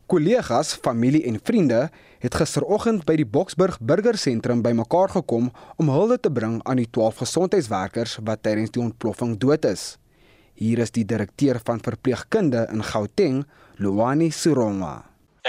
Kollegas, familie en vriende het gisteroggend by die Boksburg Burger Sentrum bymekaar gekom om hulde te bring aan die 12 gesondheidswerkers wat tydens die ontploffing dood is. Hier is die direkteur van verpleegkunde in Gauteng, Luani Suroma.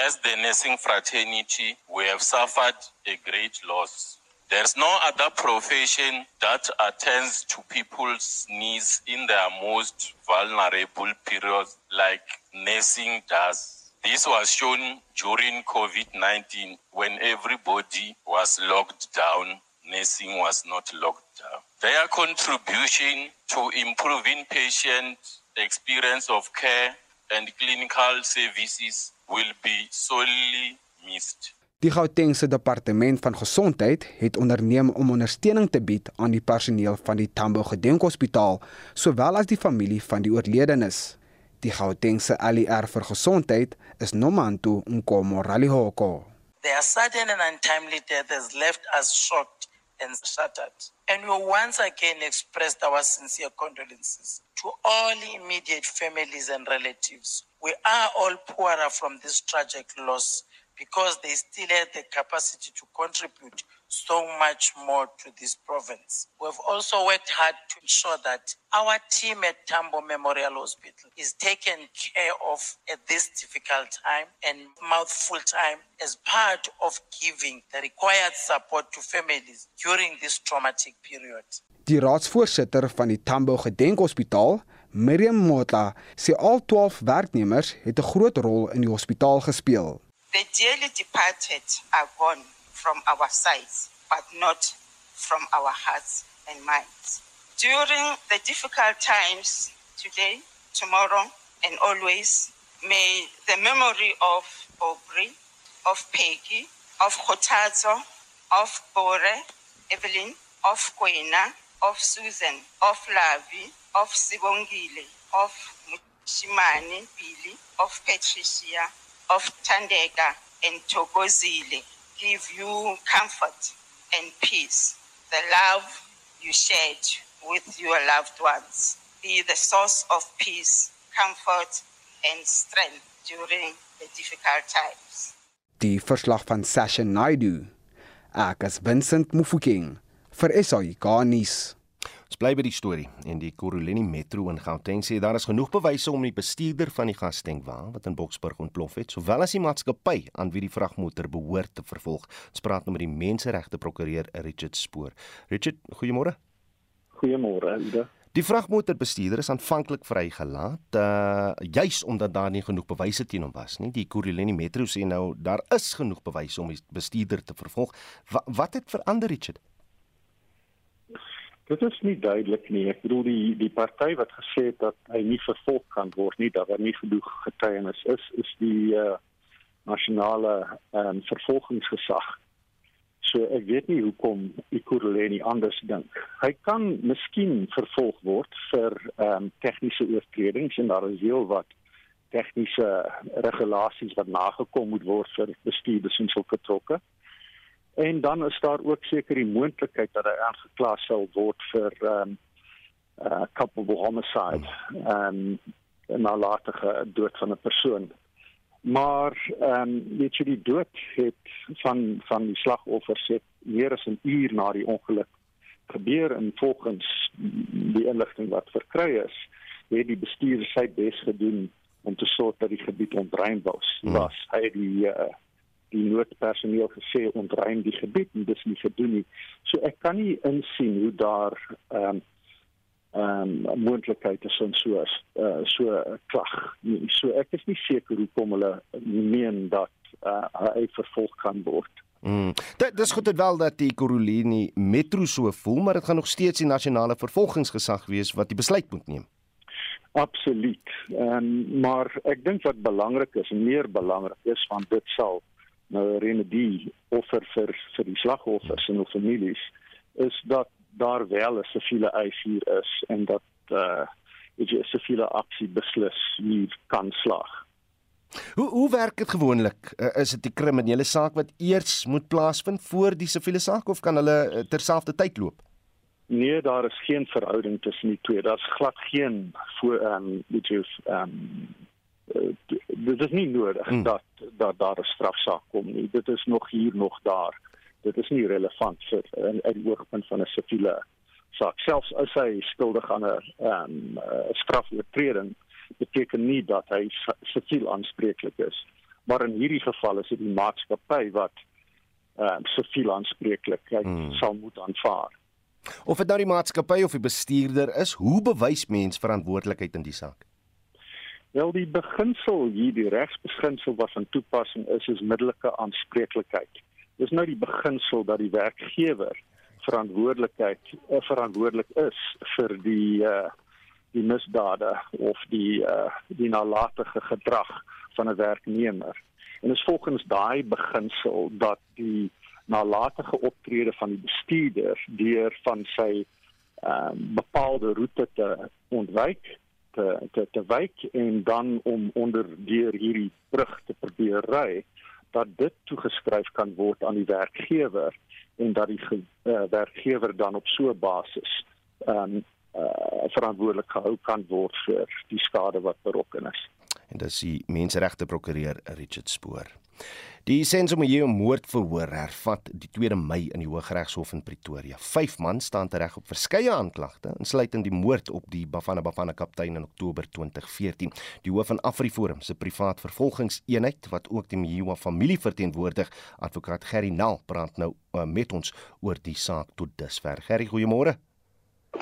As the nursing fraternity, we have suffered a great loss. There's no other profession that attends to people's needs in their most vulnerable periods like nursing does. This was shown during COVID 19 when everybody was locked down, nursing was not locked down. Their contribution to improving patient experience of care and clinical services will be sorely missed. Die Gautengse Departement van Gesondheid het onderneem om ondersteuning te bied aan die personeel van die Tambo Gedenkhospitaal sowel as die familie van die oorledenes. Die Gautengse ALR vir gesondheid is Nomantu Nkomo Ralihoko. Their sudden and untimely death has left us shocked and shattered. And we once again expressed our sincere condolences to all immediate families and relatives. We are all poorer from this tragic loss because they still had the capacity to contribute so much more to this province. We've also worked hard to ensure that our team at Tambo Memorial Hospital is taken care of at this difficult time and mouthful time as part of giving the required support to families during this traumatic period. Die raadsvoorsitter van die Tambo Gedenkhospitaal, Miriam Motla, sê al 12 werknemers het 'n groot rol in die hospitaal gespeel. The dearly departed are gone from our sides, but not from our hearts and minds. During the difficult times today, tomorrow, and always, may the memory of Aubrey, of Peggy, of Hotazo, of Bore, Evelyn, of Kwena, of Susan, of Lavi, of Sibongile, of Shimani Billy, of Patricia, of Tandega, and Togozile give you comfort and peace. The love you shared with your loved ones be the source of peace, comfort, and strength during the difficult times. Die verslag van Sasha Naidu. Ek is Vincent Mufokeng vir SAK nuus. Ons bly by die storie en die Kuruleni Metro in Gauteng sê daar is genoeg bewyse om die bestuurder van die gastankwa wat in Boksburg ontplof het, sowel as die maatskappy aan wie die vragmotor behoort te vervolg. Ons praat nou met die menseregte prokureur Richard Spoor. Richard, goeiemôre. Goeiemôre, Ida. Die vragmotorbestuurder is aanvanklik vrygelaat, uh juis omdat daar nie genoeg bewyse teen hom was nie. Die Kuruleni Metro sê nou daar is genoeg bewyse om die bestuurder te vervolg. Wa wat het verander, Richard? Dit is nie duidelik nie. Ek bedoel die die party wat gesê het dat hy nie vervolg kan word nie, dat daar nie genoeg getuienis is, is die uh nasionale um, vervolgingsgesag. So ek weet nie hoekom Ikuruleni anders dink. Hy kan miskien vervolg word vir ehm um, tegniese oortredings en daar is heel wat tegniese regulasies wat nagekom moet word vir bestuurders en sulke trokke. En dan is daar ook seker die moontlikheid dat hy aangekla sal word vir ehm um, uh, culpable homicide ehm um, nalatige dood van 'n persoon. Maar ehm um, weet jy die dood het van van die slagoffers het meer as 'n uur na die ongeluk gebeur en volgens die inligting wat verkry is, het die bestuurder sy bes gedoen om te sorg dat die gebied ontruim was. Hmm. was. Hy die uh, die noodpersoneel gesê ontruim die gebied en dis nie gedoen nie. So ek kan nie insien hoe daar ehm um, ehm um, moontlikheid is om so uh, so klag. So ek is nie seker hoekom hulle meen dat uh, hy vervolg kan word. Mm. Dit dis goed dit wel dat die Korolini Metro so voel, maar dit gaan nog steeds die nasionale vervolgingsgesag wees wat die besluit moet neem. Absoluut. Ehm um, maar ek dink wat belangrik is, meer belangrik is van dit sal nou remedie offer vir vir die slagoffers en hul families is dat daar wel 'n siviele eis hier is en dat uh weet jy 'n siviele aksie beslis hier kan slaag. Hoe hoe werk dit gewoonlik? Uh, is dit 'n kriminele saak wat eers moet plaasvind voor die siviele saak of kan hulle uh, terselfdertyd loop? Nee, daar is geen verhouding tussen die twee. Daar's glad geen voor ehm um, weet jy ehm um, dit is nie nodig hmm. dat dat daar 'n strafsaak kom nie. Dit is nog hier nog daar dit is nie relevant vir in uit die oogpunt van 'n siviele saak selfs as hy skuldig aan 'n ehm um, strafoortreding beteken nie dat hy siviel aanspreeklik is maar in hierdie geval is dit die maatskappy wat ehm um, siviel aanspreeklik hmm. sal moet aanvaar of dit nou die maatskappy of die bestuurder is hoe bewys mens verantwoordelikheid in die saak Wel die beginsel hier die regsbeginsel wat van toepassing is is middelike aanspreeklikheid dis nou die beginsel dat die werkgewer verantwoordelikheid uh, verantwoordelik is vir die uh, die misdade of die uh, die nalatige gedrag van 'n werknemer. En is volgens daai beginsel dat die nalatige optrede van die bestuurder deur van sy uh, bepaalde roete te ontwyk te te te wyk en dan om onder deur hierdie brug te probeer ry dat dit toegeskryf kan word aan die werkgewer en dat die uh, werkgewer dan op so 'n basis ehm um, uh, verantwoordelik gehou kan word vir die skade wat berokken is. En dis die menseregte prokureur Richard Spoor. Die Sensomoyo moordverhoor hervat die 2 Mei in die Hooggeregshof in Pretoria. Vyf man staan tereg op verskeie aanklagte, insluitend die moord op die Bafana Bafana kaptein in Oktober 2014. Die hoof van AfriForum se privaat vervolgingseenheid wat ook die Mjiwa familie verteenwoordig, advokaat Gerry Nel, praat nou uh, met ons oor die saak tot dusver. Gerry, goeiemôre.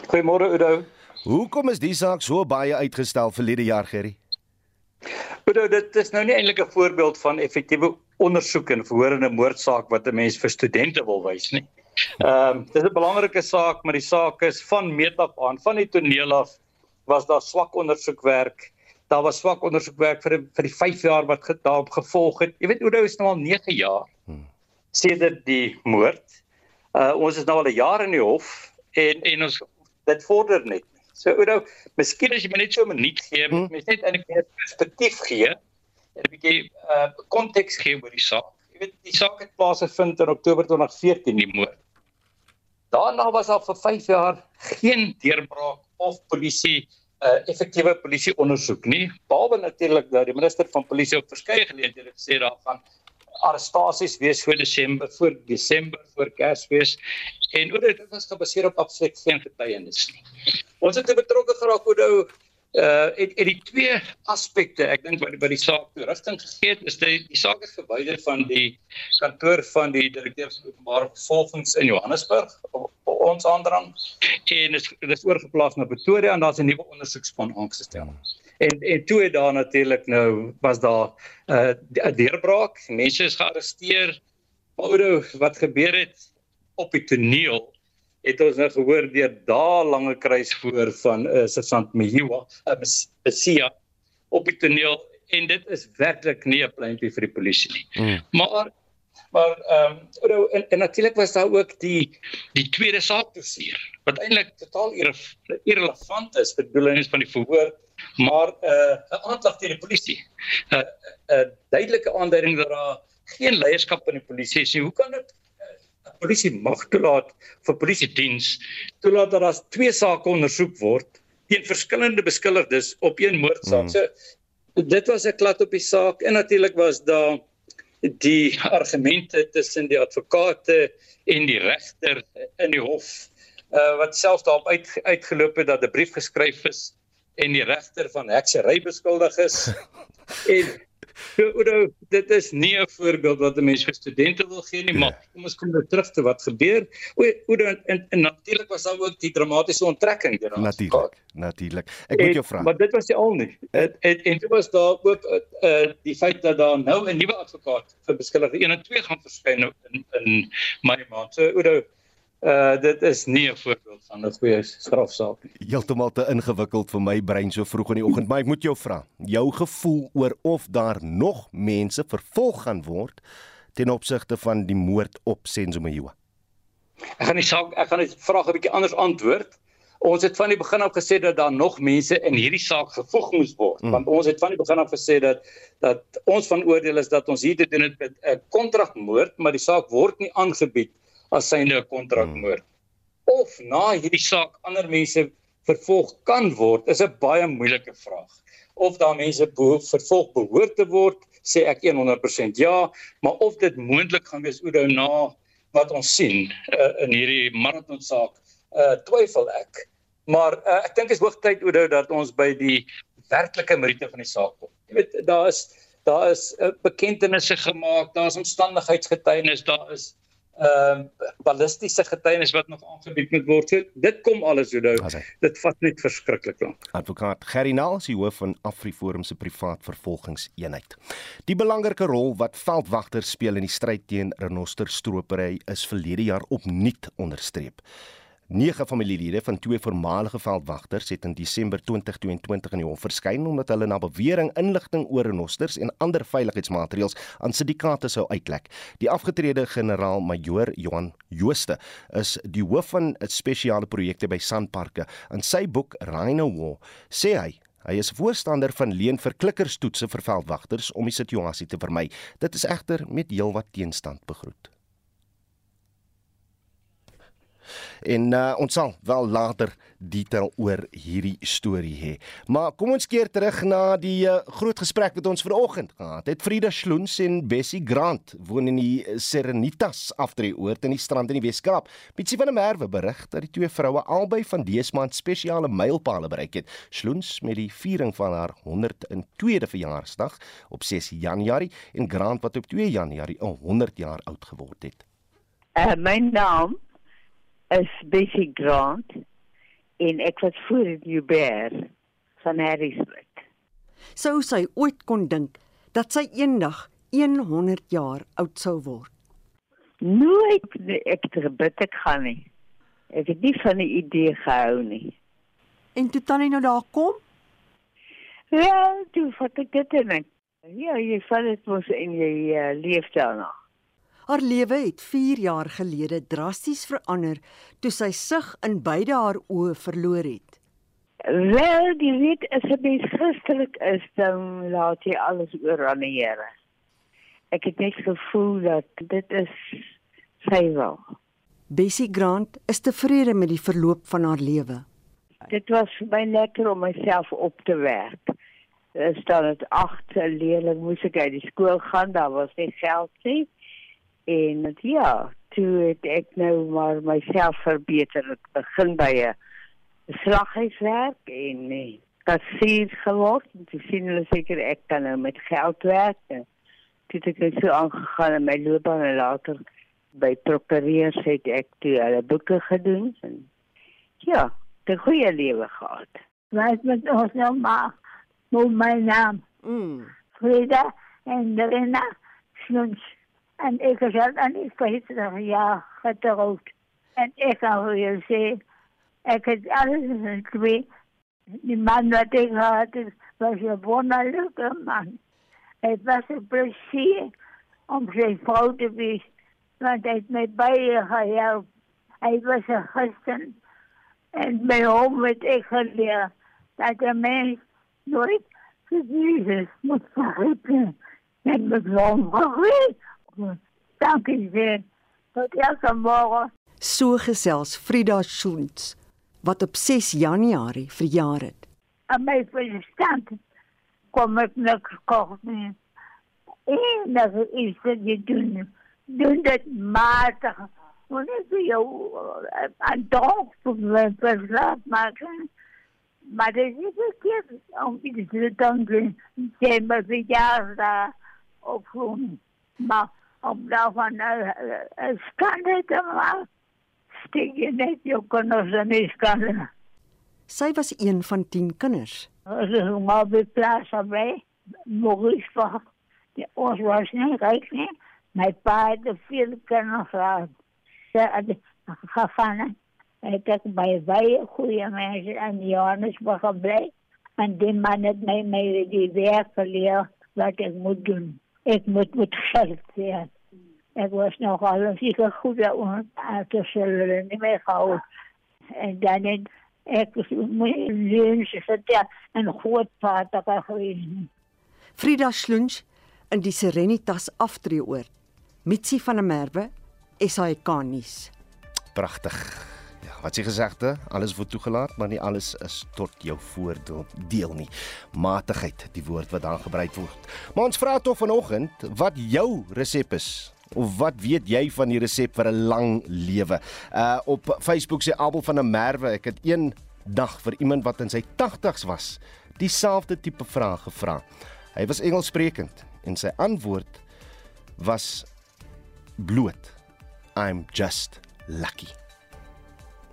Goeiemôre Udo. Hoekom is die saak so baie uitgestel verlede jaar, Gerry? Udo, dit is nou nie eintlik 'n voorbeeld van effektiewe ondersoek en verhoorende moordsaak wat 'n mens vir studente wil wys nie. Ehm um, dis 'n belangrike saak, maar die saak is van meet af aan, van die toneel af was daar swak ondersoekwerk. Daar was swak ondersoekwerk vir die, vir die 5 jaar wat daarop gevolg het. Jy weet dit is nou al 9 jaar. Hmm. Sedert die moord. Uh ons is nou al 'n jaar in die hof en en ons dit vorder net. So Oudo, miskien as jy my net so 'n minuut gee, hmm. mens net 'n perspektief gee 'n bietjie uh konteks gee oor die saak. Jy weet die saak het plaasgevind in Oktober 2014 die moord. Daarna was daar vir 5 jaar geen deurbraak of polisie uh effektiewe polisie ondersoek nie. Behalwe natuurlik dat die minister van polisie op verskeie geleenthede gesê daarvan arrestasies wees voor Desember, voor Desember, voor Kersfees en oor dit was gebaseer op absoluut geen getuienis nie. Ons het betrokke geraak oor nou uh en, en die twee aspekte ek dink wat by die saak toe rigting gegee het is die die saak is verwyder van die kantoor van die direkteur van openbare vervolgings in Johannesburg ons aandrang en is dis oorgeplaas na Pretoria en daar's 'n nuwe ondersoekspan aangestel. En en toe het daar natuurlik nou was daar 'n uh, deurbraak, mense is gearresteer. Maar wat gebeur het op die toneel het ons nou gehoor deur dae lange kruis voor van uh, Sergeant Mihiwa, uh, Sia op die toneel en dit is werklik nie 'n pleintjie vir die polisie nie. Mm. Maar maar ehm um, en, en natuurlik was daar ook die die tweede saak dossier wat eintlik totaal irrelevant is vir bedoelings van die verhoor maar 'n uh, 'n aanklag teen die polisie. 'n uh, 'n uh, duidelike aanduiding dat daar geen leierskap in die polisie is nie. Hoe kan dit polisie mag toelaat vir polisie diens toelaat dat daar twee sake ondersoek word teen verskillende beskuldigdes op een moordsaak. Mm. So dit was 'n klad op die saak en natuurlik was daar die argumente tussen die advokate en die regter in die hof uh, wat selfs daarop uit, uitgeloop het dat 'n brief geskryf is en die regter van heksery beskuldig is en Oudo, dit is nie 'n voorbeeld wat 'n mens vir studente wil gee nie, maar kom ons kom nou terug te wat gebeur. Oudo, en, en natuurlik was daar ook die dramatiese onttrekking deur ons. Natuurlik, natuurlik. Ek moet jou vra. Maar dit was nie al nie. En en, en dit was daar ook uh, die feit dat daar nou 'n nuwe advokaat vir beskuldigde 1 en 2 gaan verskyn nou in in Mei maand. So Oudo, Uh dit is nie 'n voorbeeld van 'n goeie strafsaak nie. Heeltemal te ingewikkeld vir my brein so vroeg in die oggend, maar ek moet jou vra. Jou gevoel oor of daar nog mense vervolg gaan word ten opsigte van die moord op Senzo Mayiwa. Ek gaan die saak ek gaan die vraag 'n bietjie anders antwoord. Ons het van die begin af gesê dat daar nog mense in hierdie saak gevolg moes word, mm. want ons het van die begin af gesê dat dat ons van oordeel is dat ons hier te doen het met 'n kontrakmoord, maar die saak word nie aangebied as syne 'n kontrakmoord. Hmm. Of na hierdie saak ander mense vervolg kan word, is 'n baie moeilike vraag. Of daar mense behoef vervolg behoort te word, sê ek 100% ja, maar of dit moontlik gaan wees oor na wat ons sien uh, in hierdie marathon saak, uh, twyfel ek. Maar uh, ek dink is hoogtyd oor dat ons by die werklike meriete van die saak kom. Jy weet daar is daar is uh, bekendtenisse gemaak, daar's omstandigheidsgetuienis, daar is ehm uh, ballistiese getuienis wat nog aangebied moet word. So, dit kom alles hoe nou. Dit vat net verskriklik lank. Advokaat Gerry Nel is die hoof van AfriForum se privaat vervolgingseenheid. Die belangrike rol wat veldwagters speel in die stryd teen renosterstropery is verlede jaar opnuut onderstreep. Nege familielede van twee voormalige veldwagters het in Desember 2022 in die hof verskyn omdat hulle na bewering inligting oor renosters en ander veiligheidsmaatreëls aan syndikaate sou uitlek. Die afgetrede generaal-majoor Johan Jooste is die hoof van spesiale projekte by Sanparks. In sy boek Rhino War sê hy Hy is voorstander van leen vir klikkerstoetse vir veldwagters om die situasie te vermy. Dit is egter met heelwat teenstand begroet. En uh, ons sal wel later detail oor hierdie storie hê. Maar kom ons keer terug na die uh, groot gesprek wat ons vanoggend gehad het. Frida Schloons en Bessie Grant woon in die Serenitas aftreeoord in die strand in die Weskaap. Mitsie van der Merwe berig dat die twee vroue albei van dese maand spesiale mylpale bereik het. Schloons met die viering van haar 102de verjaarsdag op 6 Januarie en Grant wat op 2 Januarie 100 jaar oud geword het. Uh, my naam is Bessie Grant en ek was voor in Joubert van Harrisburg. Sou sy ooit kon dink dat sy eendag 100 jaar oud sou word? Nooit ek het gebid ek gaan nie. Ek het nie van die idee gehou nie. En toe tannie nou daar kom? Ja, toe vat ek dit en ek, ja, jy vat dit mos in jy uh, leef daarna. Haar lewe het 4 jaar gelede drasties verander toe sy sig in beide haar oë verloor het. Wel, die weet as dit mens Christelik is, dan laat jy alles oor aan die Here. Ek het net gevoel dat dit is sy wil. Bessie Grant is tevrede met die verloop van haar lewe. Dit was vir my lekker om myself op te werk is dan dit agt leerling moes ek uit die skool gaan, daar was nie geld nie. En ja, toe het ek nou maar myself verbeter. Ek begin by 'n slaghuiswerk en nee, kassier geword. Jy sien hulle seker ek kan nou met geld werk. Dit het ek so aangegaan in my loopbaan en later by prokureurs het ek toe hulle boeke gedoen en ja, 'n goeie lewe gehad. Wat met ons nou maar met my naam. Mm. Frida en Lena Schunz. En ik is al aan die 50 jaar getrouwd. En ik kan je zeggen, ik heb alles twee. Die man wat ik had, was een wonderlijke man. Het was een plezier om zijn vrouw te wezen. Want hij heeft mij bij geholpen. Hij was een christen. En bij hem werd ik geleerd dat de mens nooit voor Jezus moet vergeten. En met hem vergeten. Dankie zeer. Tot elke morgen. So gesels Frida Schultz wat op 6 Januarie verjaar het. Aan my verstand kom ek niks kort nie. Enige iets wat jy doen, doen dit matig. Wanneer jy jou aan dog verslaaf maak, maar dit is niet verkeerd om iets te doen. Jij moet jaar daar opgroeien. Maar om daarvan een schande te maken, steek je net je kinders in die schande. Sy was een van 10 kinders. As ek maar by plaas by Maurice Park. Ja, ons was nie ryk nie. My pa het veel kinders gehad. Sy het gegaan het ek by baie goeie mense in Johannesburg gebly en die man het my my die werk geleer wat ek moet doen. Ek moet met geld wees. Ek was nog alles seker goed daaroor te hulle nie meer gehou. En dan het ek my leuns vertel en groot vader gewees. Frida Schlunch in die Serenitas aftreeoord. Mitsi van der Merwe, SAK nuus. Pragtig. Wat sy gesegde, alles word toegelaat, maar nie alles is tot jou voordeel deel nie. Matigheid, die woord wat daar gebruik word. Maar ons vra tog vanoggend wat jou resep is of wat weet jy van die resep vir 'n lang lewe? Uh op Facebook sê Abel van der Merwe, ek het een dag vir iemand wat in sy 80's was, dieselfde tipe vraag gevra. Hy was Engelssprekend en sy antwoord was bloot I'm just lucky.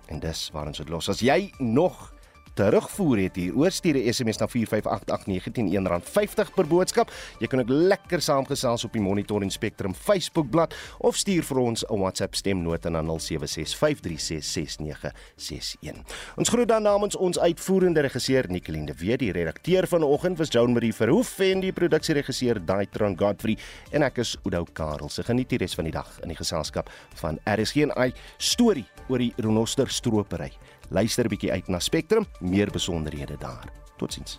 En dis waar ons dit los. As jy nog terugvoer het hier. Oorstuur 'n SMS na 4588919 R50 per boodskap. Jy kan ook lekker saamgesels op die Monitor en Spectrum Facebook bladsy of stuur vir ons 'n WhatsApp stemnota na 0765366961. Ons groet dan namens ons uitvoerende regisseur Nicoline de Wet, die redakteur vanoggend was Joan Marie Verhoef en die produksieregisseur Daitron Godfrey en ek is Oudo Karel. Se geniet die res van die dag in die geselskap van RSG en I storie oor die renoster stropery. Luister 'n bietjie uit na Spectrum, meer besonderhede daar. Totsiens.